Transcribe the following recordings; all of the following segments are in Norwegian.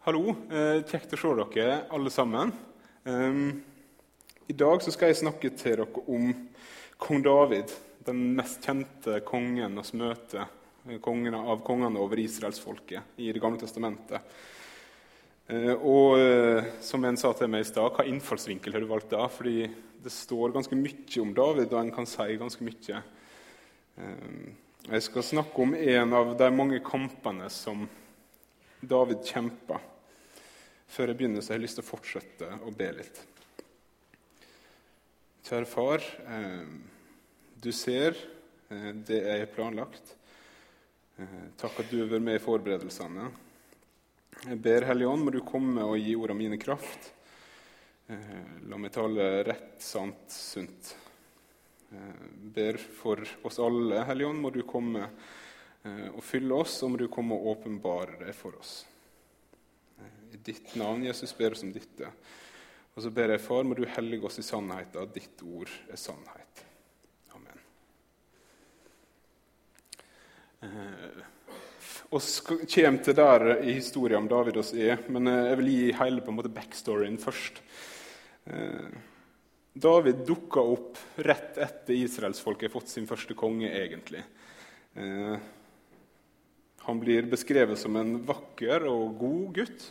Hallo. Eh, kjekt å se dere alle sammen. Um, I dag skal jeg snakke til dere om kong David, den mest kjente kongen vi møter. Eh, kongen av kongene over israelsfolket i Det gamle testamentet. Eh, og som en sa til meg i stad, hva innfallsvinkel har du valgt da? Fordi det står ganske mye om David, og en kan si ganske mye. Um, jeg skal snakke om en av de mange kampene som David kjempa. Før jeg begynner, så har jeg lyst til å fortsette å be litt. Kjære far, eh, du ser eh, det jeg har planlagt. Eh, takk at du har vært med i forberedelsene. Jeg ber Hellige Ånd, må du komme og gi ordene mine kraft. La meg tale rett, sant, sunt. Eh, ber for oss alle, Hellige Ånd, må du komme og fylle oss, og må du komme og åpenbare det for oss. Eh, I ditt navn, Jesus, ber oss om dette. Og så ber jeg, Far, må du hellige oss i sannheten, at ditt ord er sannhet. Amen. Vi kommer til der i historien om David oss er, men jeg vil gi hele på en måte backstoryen først. David dukka opp rett etter israelsfolket har fått sin første konge, egentlig. Eh, han blir beskrevet som en vakker og god gutt.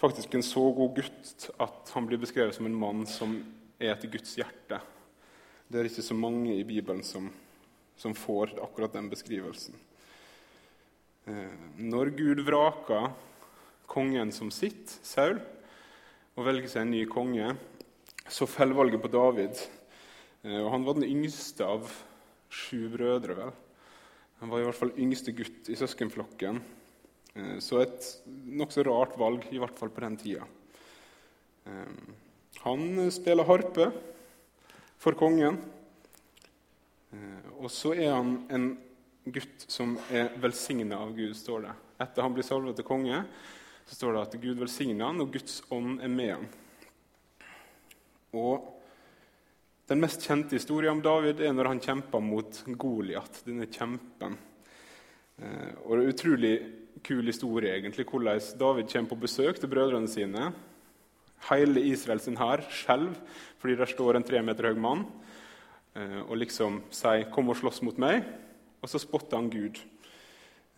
Faktisk en så god gutt at han blir beskrevet som en mann som er etter Guds hjerte. Det er ikke så mange i Bibelen som, som får akkurat den beskrivelsen. Eh, når Gud vraker kongen som sitt, Saul, og velger seg en ny konge, så faller valget på David. Eh, og han var den yngste av sju brødre. vel. Han var i hvert fall yngste gutt i søskenflokken. Eh, så et nokså rart valg, i hvert fall på den tida. Eh, han spiller harpe for kongen. Og så er han en gutt som er velsigna av Gud, står det. Etter han blir salvet til konge, så står det at Gud velsigner han, og Guds ånd er med han. Og Den mest kjente historien om David er når han kjemper mot Goliat, denne kjempen. Eh, og det er en utrolig kul historie egentlig, hvordan David kommer på besøk til brødrene sine. Hele Israels hær skjelver fordi der står en tre meter høy mann eh, og liksom sier 'Kom og slåss mot meg', og så spotter han Gud.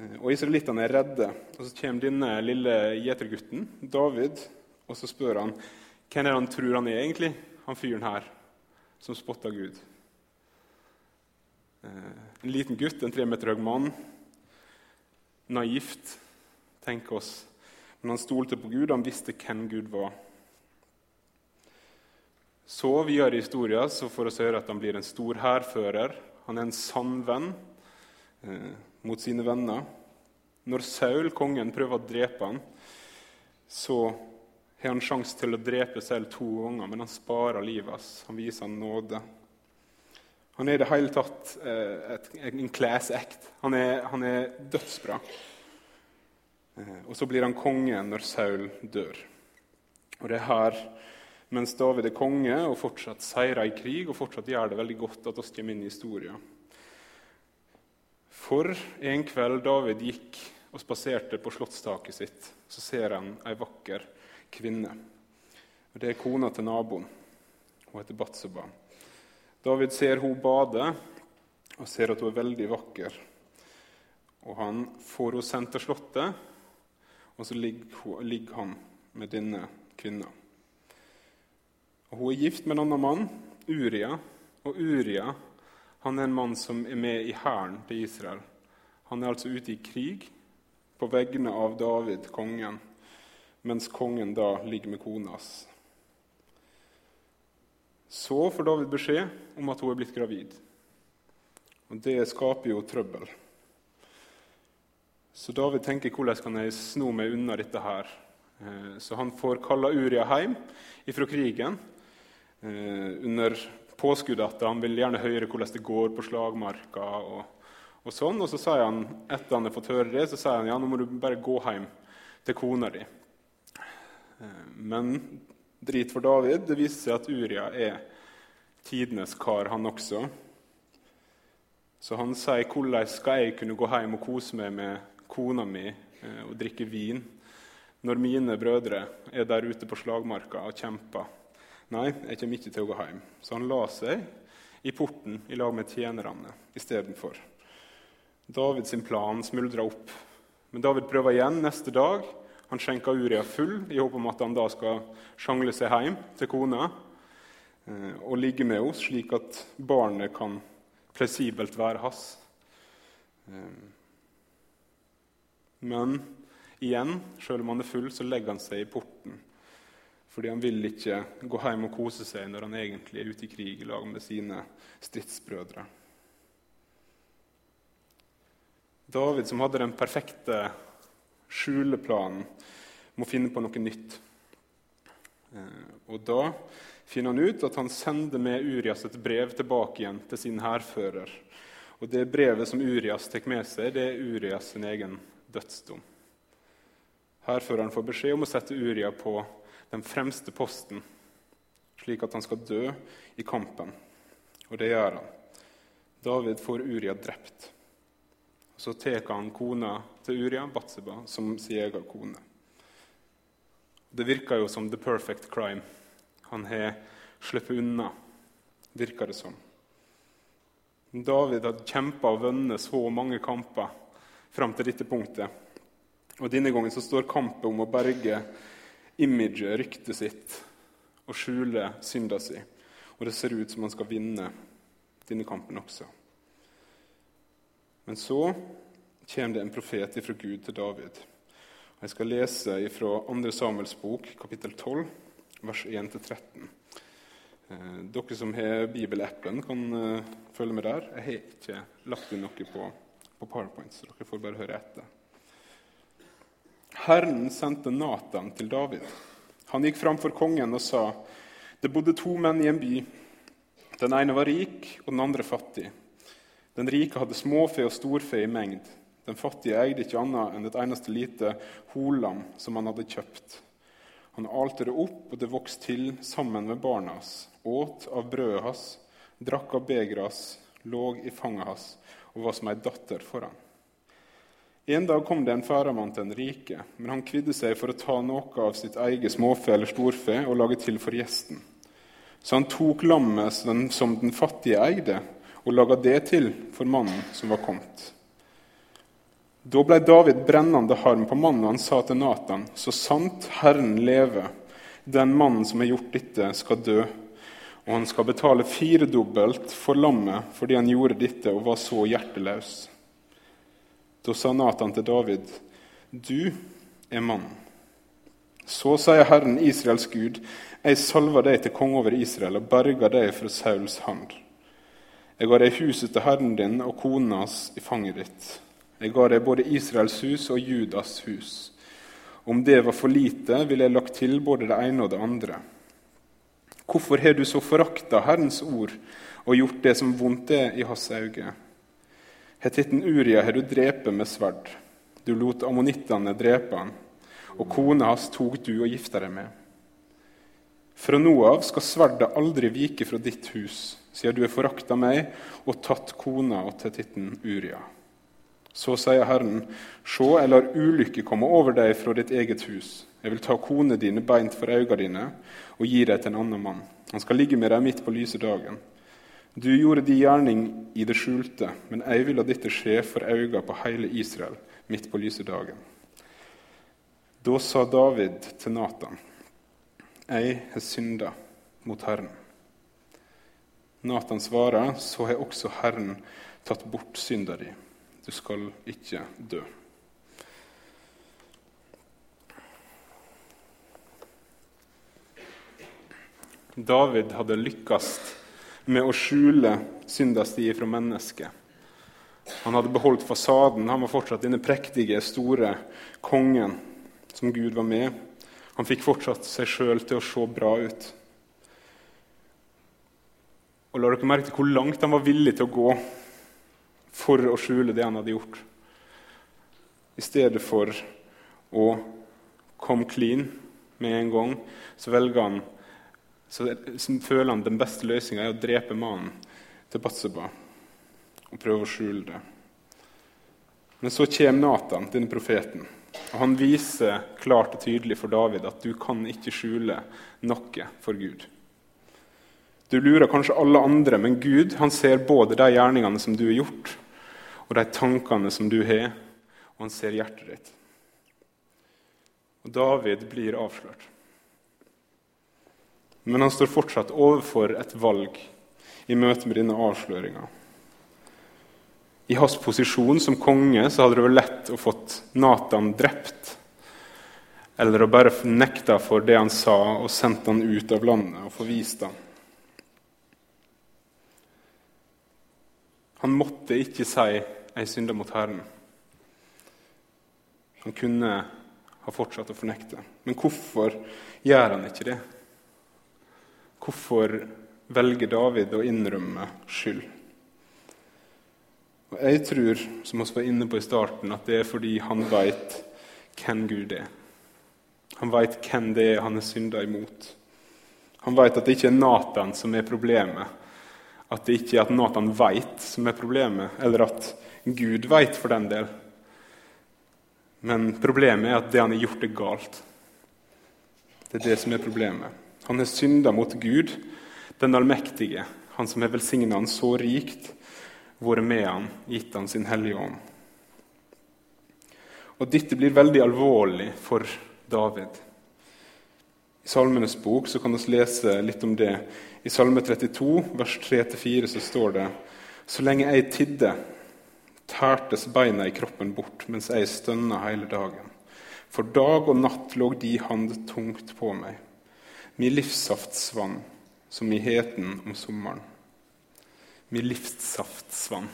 Eh, og Israelittene er redde. Og Så kommer denne lille gjetergutten, David, og så spør han hvem er han tror han er, egentlig, han fyren her som spotta Gud? Eh, en liten gutt, en tre meter høy mann. Naivt, tenk oss. Men han stolte på Gud, han visste hvem Gud var. Så videre i historien så får vi høre at han blir en stor hærfører. Han er en sann venn eh, mot sine venner. Når Saul, kongen, prøver å drepe ham, så har han sjanse til å drepe selv to ganger, men han sparer livet hans. Han viser han nåde. Han er i det hele tatt eh, et, en act. Han er, han er dødsbra. Eh, og så blir han konge når Saul dør. Og det er her, mens David er konge og fortsatt seirer i krig og fortsatt gjør det veldig godt, at oss kommer inn i historien. For en kveld David gikk og spaserte på slottstaket sitt, så ser han ei vakker kvinne. Og Det er kona til naboen. Hun heter Batseba. David ser hun bade og ser at hun er veldig vakker. Og Han får henne sendt til slottet, og så ligger han med denne kvinna. Hun er gift med en annen mann, Uria. Og Uria han er en mann som er med i hæren til Israel. Han er altså ute i krig på vegne av David, kongen mens kongen da ligger med kona hans. Så får David beskjed om at hun er blitt gravid. Og Det skaper jo trøbbel. Så David tenker hvordan kan jeg sno meg unna dette her. Eh, så han får kalla Uria hjem ifra krigen eh, under påskudd at han vil gjerne høre hvordan det går på slagmarka. og, og sånn. Og så sier han, etter han har fått høre det, så sier han ja, nå må du bare gå hjem til kona di. Eh, men drit for David. Det viser seg at Uria er tidenes kar, han også. Så han sier 'Hvordan skal jeg kunne gå hjem og kose meg med kona mi eh, og drikke vin?' når mine brødre er der ute på slagmarka og kjemper. Nei, jeg kommer ikke til å gå hjem. Så han la seg i porten i lag med tjenerne istedenfor. Davids plan smuldra opp. Men David prøver igjen neste dag. Han skjenker Uria full i håp om at han da skal sjangle seg hjem til kona eh, og ligge med henne, slik at barnet kan fleksibelt være hans. Eh, men igjen, selv om han er full, så legger han seg i porten. Fordi han vil ikke gå hjem og kose seg når han egentlig er ute i krig i lag med sine stridsbrødre. David, som hadde den perfekte skjuleplanen, må finne på noe nytt. Eh, og da finner han ut at han sender med Urias et brev tilbake igjen til sin hærfører. Og det brevet som Urias tar med seg, det er Urias sin egen dødsdom. Hærføreren får beskjed om å sette Uria på den fremste posten, slik at han skal dø i kampen. Og det gjør han. David får Uria drept. Så tar han kona til Uria, Batseba, som sin egen kone. Det virker jo som the perfect crime. Han har sluppet unna, virker det som. David hadde kjempa og vunnet så mange kamper fram til dette punktet. Og Denne gangen så står kampen om å berge imaget, ryktet sitt, og skjule synda si. Og det ser ut som han skal vinne denne kampen også. Men så kommer det en profet fra Gud til David. Jeg skal lese fra 2. Samuels bok, kapittel 12, vers 1-13. Eh, dere som har bibelappen, kan eh, følge med der. Jeg har ikke lagt inn noe på, på PowerPoint, så dere får bare høre etter. Herren sendte Natan til David. Han gikk fram for kongen og sa, det bodde to menn i en by. Den ene var rik, og den andre fattig. Den rike hadde småfe og storfe i mengd. Den fattige eide ikke annet enn et eneste lite holam som han hadde kjøpt. Han alte det opp, og det vokste til sammen med barna hans, åt av brødet hans, drakk av begeret hans, lå i fanget hans og var som ei datter for han. En dag kom det en færamann til den rike, men han kvidde seg for å ta noe av sitt eget småfe eller storfe og lage til for gjesten. Så han tok lammet som den fattige eide, og laga det til for mannen som var kommet. Da ble David brennende harm på mannen, og han sa til Natan.: Så sant Herren leve, den mannen som har gjort dette, skal dø, og han skal betale firedobbelt for lammet fordi han gjorde dette og var så hjerteløs. Da sa Natan til David, 'Du er mannen.' Så sier Herren Israels Gud, 'Jeg salver deg til konge over Israel og berger deg fra Sauls hand.' 'Jeg ga deg huset til herren din og kona hans i fanget ditt.' 'Jeg ga deg både Israels hus og Judas hus.' Om det var for lite, ville jeg lagt til både det ene og det andre. Hvorfor har du så forakta Herrens ord og gjort det som vondt er i hans øyne? Hetitten Uria har du drept med sverd. Du lot ammonittene drepe han, og kona hans tok du og gifta deg med. Fra nå av skal sverdet aldri vike fra ditt hus, siden du har forakta meg og tatt kona og titten Uria. Så sier Herren, se, jeg lar ulykke komme over deg fra ditt eget hus. Jeg vil ta konene dine beint for øynene dine og gi deg til en annen mann. Han skal ligge med deg midt på lyse dagen. Du gjorde de gjerning i det skjulte, men jeg vil la dette skje for øynene på hele Israel midt på lyse dagen. Da sa David til Natan, jeg har synda mot Herren. Natan svarer, så har også Herren tatt bort synda di. Du skal ikke dø. David hadde lykkes med å skjule synda si fra mennesket. Han hadde beholdt fasaden. Han var fortsatt denne prektige, store kongen som Gud var med. Han fikk fortsatt seg sjøl til å se bra ut. Og La dere merke til hvor langt han var villig til å gå for å skjule det han hadde gjort. I stedet for å komme clean med en gang, så velger han så føler han den beste løsninga er å drepe mannen til Batseba og prøve å skjule det. Men så kommer Natan, denne profeten, Og Han viser klart og tydelig for David at du kan ikke skjule noe for Gud. Du lurer kanskje alle andre, men Gud han ser både de gjerningene som du har gjort, og de tankene som du har, og han ser hjertet ditt. Og David blir avslørt. Men han står fortsatt overfor et valg i møte med denne avsløringa. I hans posisjon som konge så hadde det vært lett å fått Natan drept. Eller å bare nekte for det han sa, og sendt han ut av landet og forvist han. Han måtte ikke si 'jeg synder mot Herren'. Han kunne ha fortsatt å fornekte. Men hvorfor gjør han ikke det? Hvorfor velger David å innrømme skyld? Og Jeg tror, som vi var inne på i starten, at det er fordi han veit hvem Gud er. Han veit hvem det er han er synda imot. Han veit at det ikke er Natan som er problemet. At det ikke er at Nathan veit som er problemet, eller at Gud veit for den del. Men problemet er at det han har gjort, er galt. Det er det som er problemet. Han har synda mot Gud, den allmektige, han som har velsigna han så rikt vært med han, gitt han sin Hellige Ånd. Og Dette blir veldig alvorlig for David. I Salmenes bok så kan vi lese litt om det. I Salme 32, vers 3-4, så står det Så lenge jeg tidde, tærtes beina i kroppen bort mens jeg stønna hele dagen. For dag og natt lå de hand tungt på meg. Min livssaft svann som i heten om sommeren med livssaftsvann.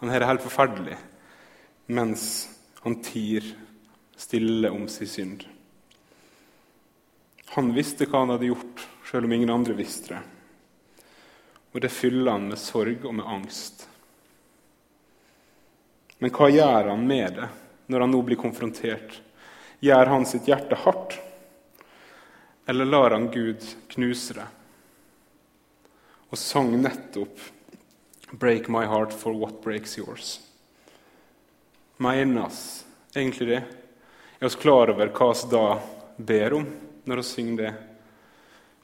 Han her er helt forferdelig mens han tier stille om sin synd. Han visste hva han hadde gjort, selv om ingen andre visste det. Og det fyller han med sorg og med angst. Men hva gjør han med det når han nå blir konfrontert? Gjør han sitt hjerte hardt, eller lar han Gud knuse det? og sang nettopp 'Break my heart for what breaks yours'. Menes egentlig det? Er oss klar over hva vi da ber om når vi synger det?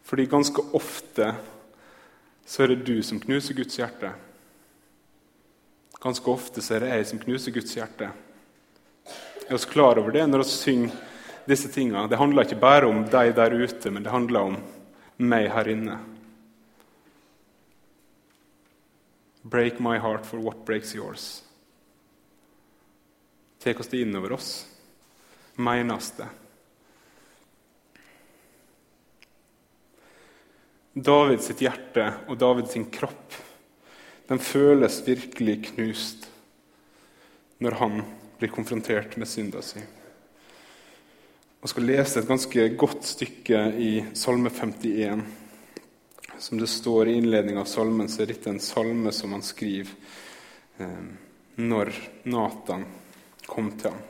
Fordi ganske ofte så er det du som knuser Guds hjerte. Ganske ofte så er det jeg som knuser Guds hjerte. Er vi klar over det når vi synger disse tingene? Det handler ikke bare om deg der ute, men det handler om meg her inne. Break my heart for what breaks yours. Tar oss det innover oss? Menes det? Davids hjerte og Davids kropp den føles virkelig knust når han blir konfrontert med synda si. Jeg skal lese et ganske godt stykke i Salme 51. Som det står i innledningen av salmen, så er dette en salme som han skriver eh, når Natan kom til ham.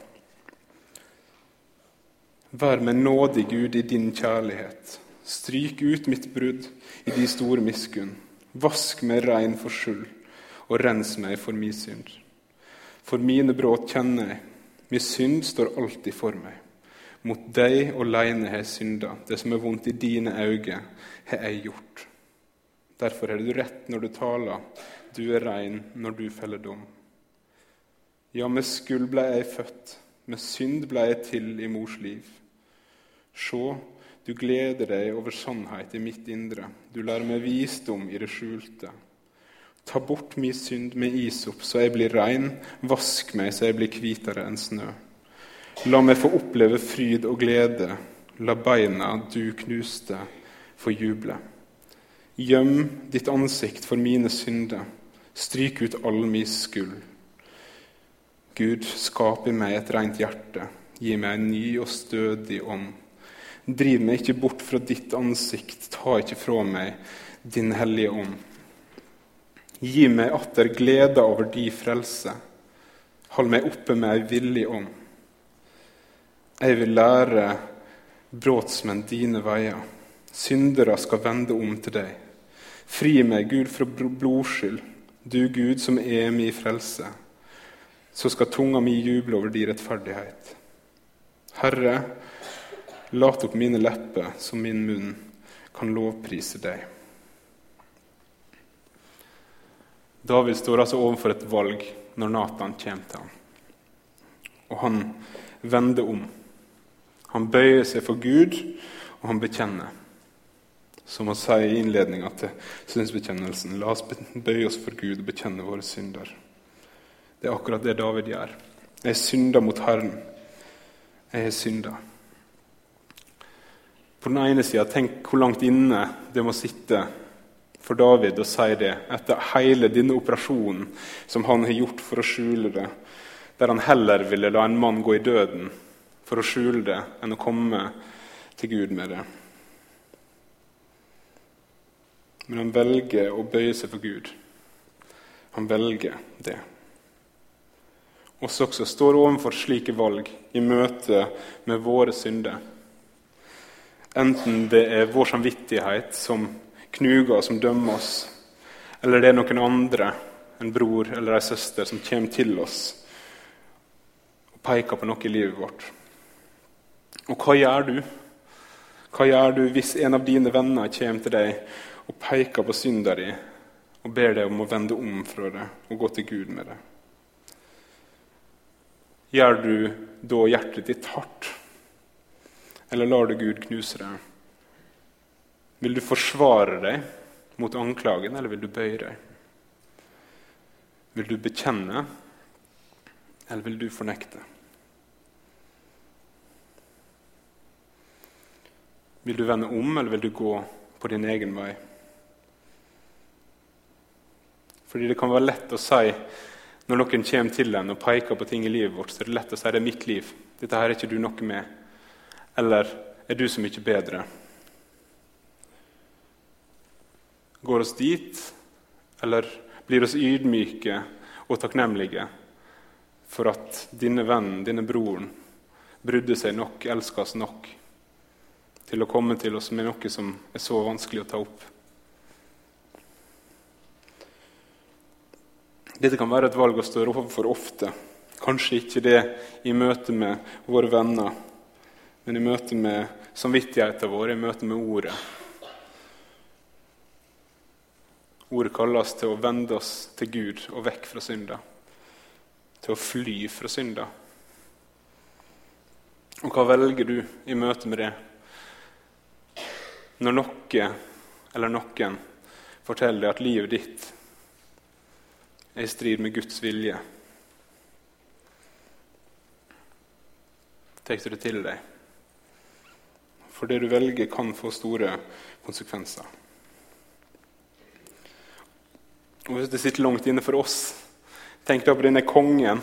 Vær meg nådig, Gud, i din kjærlighet. Stryk ut mitt brudd i de store miskunn. Vask meg rein for skyld, og rens meg for min synd. For mine brudd kjenner jeg, min synd står alltid for meg. Mot deg aleine har jeg synda, det som er vondt i dine øyne, har jeg gjort. Derfor er du rett når du taler, du er rein når du feller dom. Ja, med skuld ble jeg født, med synd ble jeg til i mors liv. Se, du gleder deg over sannhet i mitt indre, du lærer meg visdom i det skjulte. Ta bort min synd med isop, så jeg blir rein, vask meg så jeg blir hvitere enn snø. La meg få oppleve fryd og glede, la beina du knuste, få juble. Gjem ditt ansikt for mine synder, stryk ut all min skyld. Gud, skap i meg et rent hjerte, gi meg en ny og stødig ånd. Driv meg ikke bort fra ditt ansikt, ta ikke fra meg din hellige ånd. Gi meg atter glede over di frelse, hold meg oppe med ei villig ånd. Jeg vil lære brotsmenn dine veier, syndere skal vende om til deg. Fri meg, Gud, fra blodskyld, du Gud som er min frelse. Så skal tunga mi juble over din rettferdighet. Herre, lat opp mine lepper, så min munn kan lovprise deg. David står altså overfor et valg når Nathan kommer til ham. Og han vender om. Han bøyer seg for Gud, og han bekjenner. Som han sier i innledninga til synsbekjennelsen. La oss bøye oss for Gud og bekjenne våre synder. Det er akkurat det David gjør. Jeg synder mot Herren. Jeg har synda. På den ene sida, tenk hvor langt inne det må sitte for David å si det etter hele denne operasjonen som han har gjort for å skjule det, der han heller ville la en mann gå i døden for å skjule det enn å komme til Gud med det. Men han velger å bøye seg for Gud. Han velger det oss også står overfor slike valg i møte med våre synder. Enten det er vår samvittighet som knuger og som dømmer oss, eller det er noen andre, en bror eller en søster, som kommer til oss og peker på noe i livet vårt. Og hva gjør du? Hva gjør du hvis en av dine venner kommer til deg og peker på synda di og ber deg om å vende om fra det og gå til Gud med det? Gjør du da hjertet ditt hardt, eller lar du Gud knuse deg? Vil du forsvare deg mot anklagen, eller vil du bøye deg? Vil du bekjenne, eller vil du fornekte? Vil du vende om, eller vil du gå på din egen vei? Fordi det kan være lett å si når noen kommer til en og peker på ting i livet vårt, så er det lett å si det er mitt liv. Dette her er ikke du noe med. Eller er du så mye bedre? Går oss dit, eller blir oss ydmyke og takknemlige for at denne vennen, denne broren, brydde seg nok, elska oss nok til å komme til oss med noe som er så vanskelig å ta opp? Dette kan være et valg å stå overfor ofte. Kanskje ikke det i møte med våre venner, men i møte med samvittigheten vår, i møte med Ordet. Ordet kalles til å vende oss til Gud og vekk fra synda. Til å fly fra synda. Og hva velger du i møte med det? Når noe eller noen forteller deg at livet ditt er i strid med Guds vilje. Tar du det til deg? For det du velger, kan få store konsekvenser. Og Hvis det sitter langt inne for oss, tenk da på denne kongen.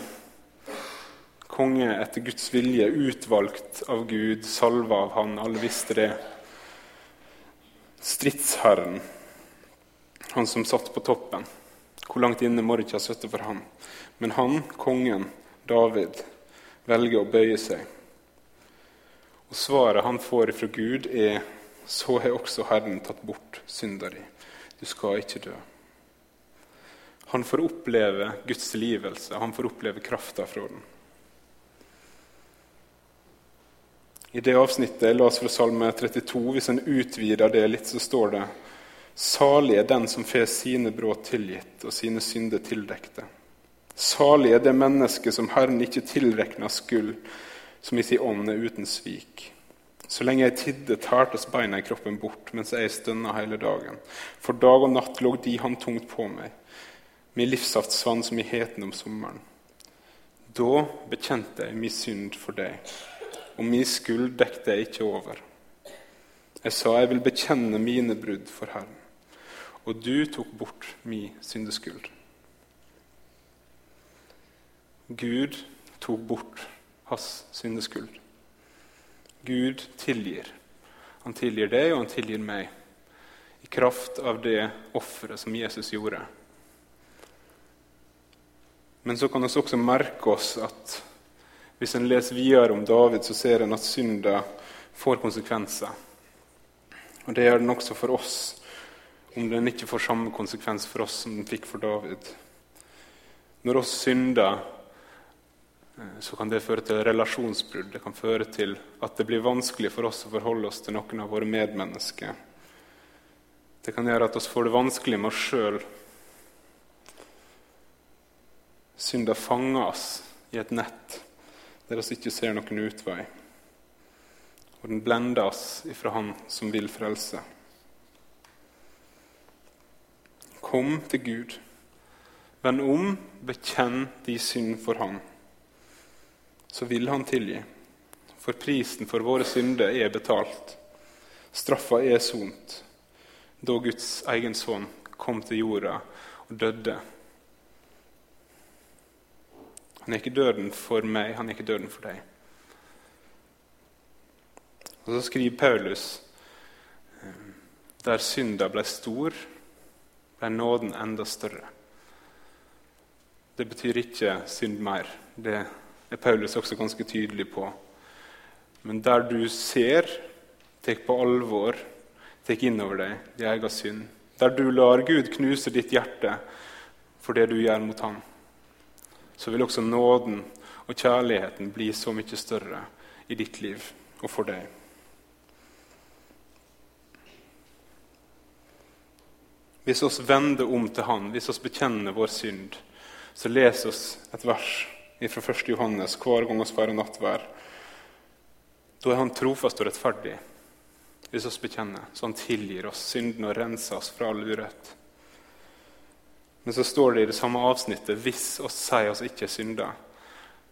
Konge etter Guds vilje, utvalgt av Gud, salva av Han. Alle visste det. Stridsherren, han som satt på toppen. Hvor langt inne må det ikke ha sittet for han? Men han, kongen, David, velger å bøye seg. Og Svaret han får fra Gud, er så har også Herren tatt bort synda di. Du skal ikke dø. Han får oppleve Guds tilgivelse, han får oppleve krafta fra den. I det avsnittet la oss fra Salme 32, hvis en utvider det litt, så står det Salig er den som får sine brudd tilgitt og sine synder tildekte. Salig er det mennesket som Herren ikke tilrekner skyld, som i sin ånd er uten svik. Så lenge jeg tidde, tærtes beina i kroppen bort, mens jeg stønna hele dagen. For dag og natt lå de han tungt på meg, min livssaft svann som i heten om sommeren. Da bekjente jeg min synd for deg, og min skyld dekte jeg ikke over. Jeg sa jeg vil bekjenne mine brudd for Herren og du tok bort min syndeskyld. Gud tok bort hans syndeskyld. Gud tilgir. Han tilgir deg, og han tilgir meg, i kraft av det offeret som Jesus gjorde. Men så kan vi også merke oss at hvis en leser videre om David, så ser en at synda får konsekvenser. Og Det gjør den også for oss om den ikke får samme konsekvens for oss som den fikk for David. Når oss synder så kan det føre til relasjonsbrudd. Det kan føre til at det blir vanskelig for oss å forholde oss til noen av våre medmennesker. Det kan gjøre at oss får det vanskelig med oss sjøl. Synda fanger oss i et nett der oss ikke ser noen utvei. Og den blender oss ifra Han som vil frelse. Kom til Gud. Vend om, bekjenn de synd for Han. Så vil Han tilgi. For prisen for våre synder er betalt. Straffa er sont da Guds egen sønn kom til jorda og døde. Han er ikke døden for meg, han er ikke døden for deg. Og Så skriver Paulus der synda ble stor, ble nåden enda større. Det betyr ikke synd mer. Det er Paulus også ganske tydelig på. Men der du ser, tar på alvor tar inn over deg din egen synd, der du lar Gud knuse ditt hjerte for det du gjør mot ham, så vil også nåden og kjærligheten bli så mye større i ditt liv og for deg. Hvis oss vender om til Han, hvis oss bekjenner vår synd, så les oss et vers fra 1. Johannes hver gang vi feirer nattvær. Da er Han trofast og rettferdig hvis vi bekjenner, så han tilgir oss synden og renser oss fra all urett. Men så står det i det samme avsnittet hvis oss sier oss ikke synder,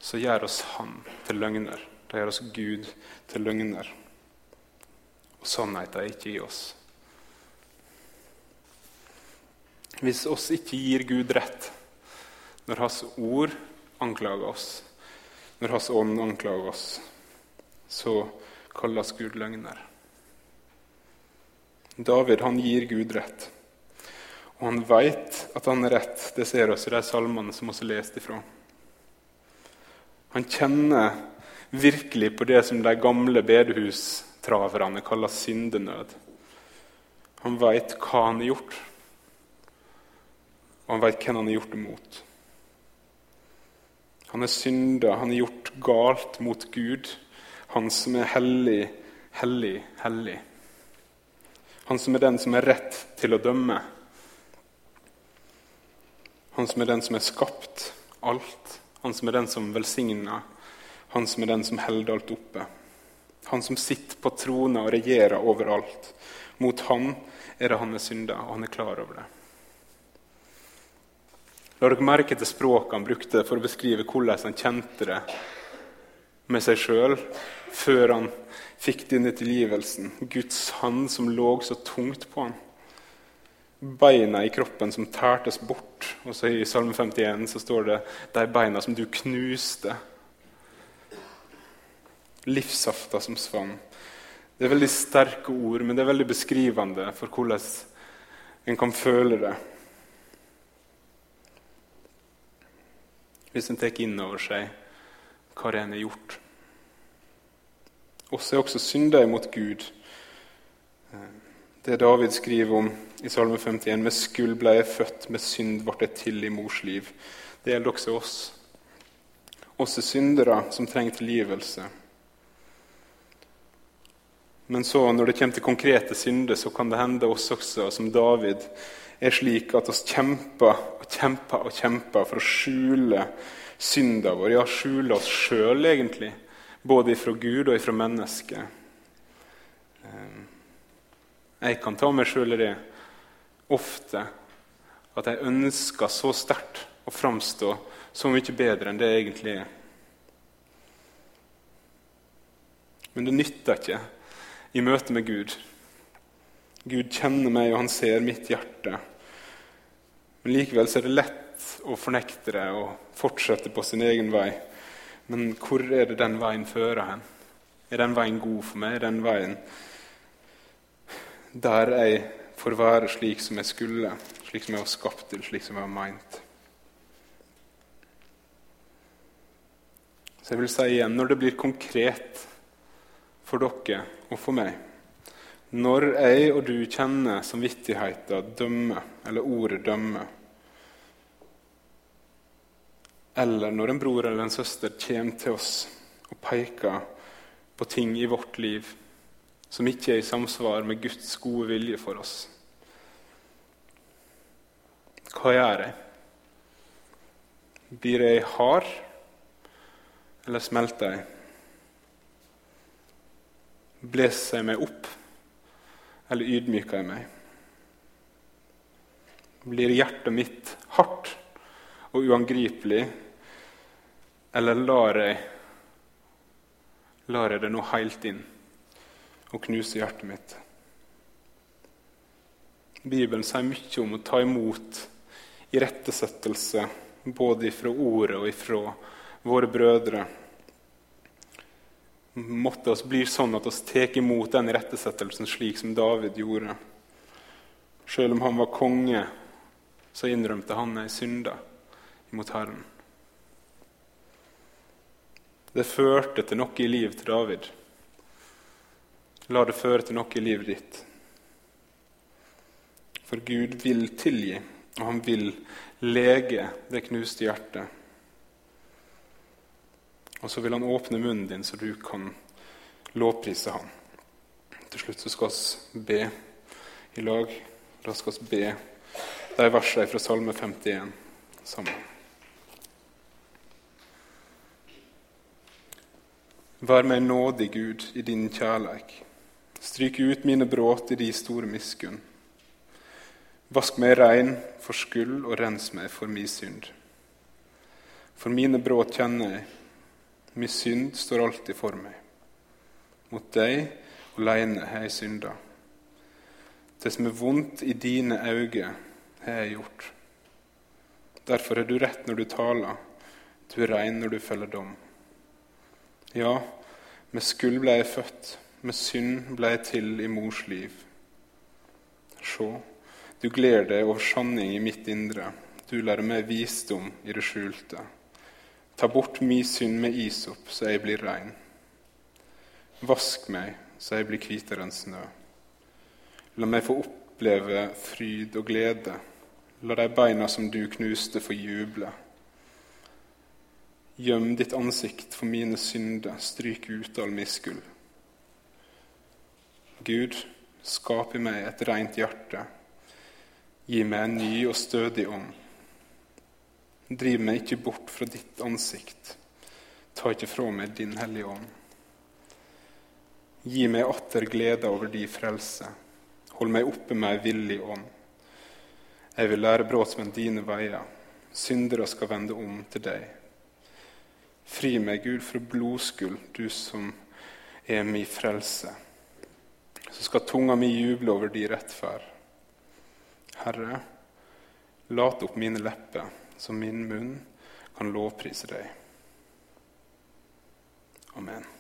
så gjør oss Han til løgner. Da gjør oss Gud til løgner. Og sannheten er ikke i oss. Hvis oss ikke gir Gud rett når Hans ord anklager oss, når Hans ånd anklager oss, så kalles Gud løgner. David han gir Gud rett. Og han veit at han er rett. Det ser oss i de salmene som vi leste ifra. Han kjenner virkelig på det som de gamle bedehustraverne kaller syndenød. Han veit hva han har gjort, og han veit hvem han har gjort det mot. Han er synda, han er gjort galt mot Gud, han som er hellig, hellig, hellig. Han som er den som er rett til å dømme. Han som er den som er skapt alt. Han som er den som velsigner. Han som er den som holder alt oppe. Han som sitter på trona og regjerer overalt. Mot han er det han er synda, og han er klar over det. La dere merke til språket han brukte for å beskrive hvordan han kjente det med seg sjøl før han fikk denne tilgivelsen. Guds hand som lå så tungt på han. Beina i kroppen som tærtes bort. Og så I Salme 51 så står det 'de beina som du knuste'. Livssafta som svann. Det er veldig sterke ord, men det er veldig beskrivende for hvordan en kan føle det. Hvis en tar inn over seg hva det en har gjort oss er også synder mot Gud. Det David skriver om i Salme 51, med skuld ble jeg født, med synd ble jeg til i mors liv. Det gjelder også oss. Oss er syndere som trenger tilgivelse. Men så, når det kommer til konkrete synder, så kan det hende oss også, som David, er slik at oss kjemper og kjemper og kjemper for å skjule synda vår. Ja, skjule oss sjøl, egentlig både ifra Gud og ifra mennesket. Eh, jeg kan ta meg sjøl i det ofte at jeg ønsker så sterkt å framstå så mye bedre enn det jeg egentlig er. Men det nytter ikke i møte med Gud. Gud kjenner meg, og han ser mitt hjerte. Men likevel er det lett å fornekte det og fortsette på sin egen vei. Men hvor er det den veien fører hen? Er den veien god for meg? Er den veien der jeg får være slik som jeg skulle, slik som jeg var skapt til, slik som jeg var meint? Så jeg vil si igjen, når det blir konkret for dere og for meg Når jeg og du kjenner samvittigheten dømme, eller ordet dømme eller når en bror eller en søster kommer til oss og peker på ting i vårt liv som ikke er i samsvar med Guds gode vilje for oss. Hva gjør jeg? Blir jeg hard, eller smelter jeg? Blåser jeg meg opp, eller ydmyker jeg meg? Blir hjertet mitt hardt og uangripelig, eller lar jeg, lar jeg det nå helt inn og knuse hjertet mitt? Bibelen sier mye om å ta imot irettesettelse både ifra ordet og ifra våre brødre. Måtte oss bli sånn at oss tar imot den rettesettelsen slik som David gjorde. Selv om han var konge så innrømte han ei synda imot Herren. Det førte til noe i livet til David. La det føre til noe i livet ditt. For Gud vil tilgi, og han vil lege det knuste hjertet. Og så vil han åpne munnen din, så du kan lovprise ham. Til slutt så skal vi be i lag. Da skal vi be de versene fra Salme 51 sammen. Vær meg nådig, Gud, i din kjærleik. Stryk ut mine brudd i de store miskunn. Vask meg rein for skyld og rens meg for mi synd. For mine brudd kjenner jeg, min synd står alltid for meg. Mot deg alene har jeg synda. Det som er vondt i dine øyne, har jeg gjort. Derfor er du rett når du taler, du er rein når du feller dom. Ja, med skuld ble jeg født, med synd ble jeg til i mors liv. Se, du gleder deg over sanning i mitt indre, du lærer meg visdom i det skjulte. Ta bort mi synd med isop, så jeg blir rein. Vask meg, så jeg blir hvitere enn snø. La meg få oppleve fryd og glede La de beina som du knuste, få juble. Gjem ditt ansikt for mine synder, stryk ut all miskull. Gud, skap i meg et rent hjerte. Gi meg en ny og stødig ånd. Driv meg ikke bort fra ditt ansikt. Ta ikke fra meg din hellige ånd. Gi meg atter glede over di frelse. Hold meg oppe med ei villig ånd. Jeg vil lære brotsmenn dine veier. Syndere skal vende om til deg. Fri meg, Gud, fra blodskuld, du som er mi frelse. Så skal tunga mi juble over di rettferd. Herre, lat opp mine lepper, så min munn kan lovprise deg. Amen.